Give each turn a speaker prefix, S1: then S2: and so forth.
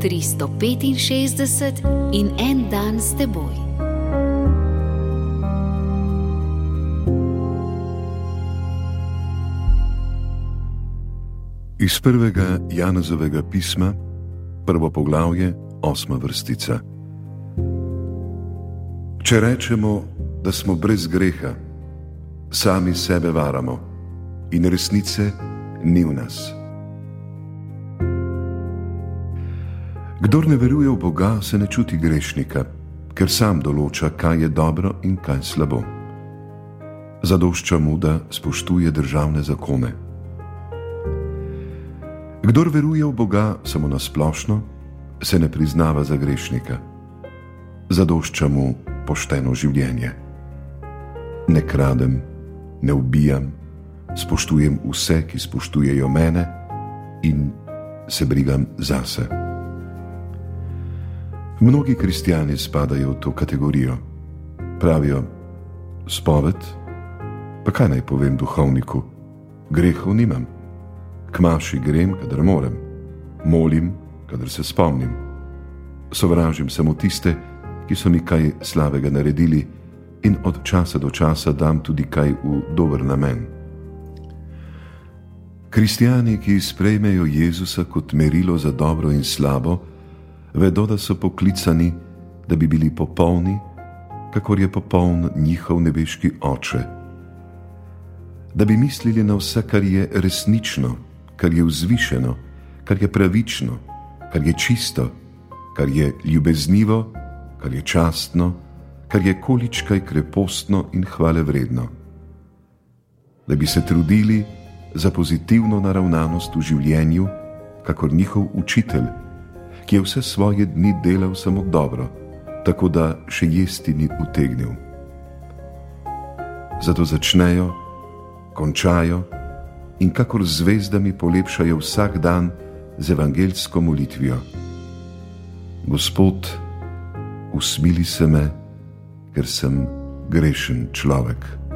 S1: 365 in en dan s teboj.
S2: Iz prvega Janezovega pisma, prvo poglavje, osma vrstica. Če rečemo, da smo brez greha, sami sebe varamo in resnice ni v nas. Kdor ne veruje v Boga, se ne čuti grešnika, ker sam določa, kaj je dobro in kaj slabo. Zadošča mu, da spoštuje državne zakone. Kdor veruje v Boga samo na splošno, se ne priznava za grešnika. Zadošča mu pošteno življenje. Ne kradem, ne ubijam, spoštujem vse, ki spoštujejo mene in se brigam zase. Mnogi kristijani spadajo v to kategorijo. Pravijo: Spoved, pa kaj naj povem duhovniku, grehov nimam, k maši grem, kadar morem, molim, kadar se spomnim. Sovražim samo tiste, ki so mi kaj slabega naredili, in od časa do časa dam tudi kaj v dober namen. Kristijani, ki sprejmejo Jezusa kot merilo za dobro in slabo, vedo, da so poklicani, da bi bili popolni, kakor je popoln njihov nebeški oče. Da bi mislili na vse, kar je resnično, kar je vzvišeno, kar je pravično, kar je čisto, kar je ljubeznivo, kar je častno, kar je količkaj krepostno in hvale vredno. Da bi se trudili za pozitivno naravnanost v življenju, kakor njihov učitelj ki je vse svoje dni delal samo dobro, tako da še jesti ni utegnil. Zato začnejo, končajo in kakor zvezdami polepšajo vsak dan z evangelsko molitvijo. Gospod, usmili se me, ker sem grešen človek.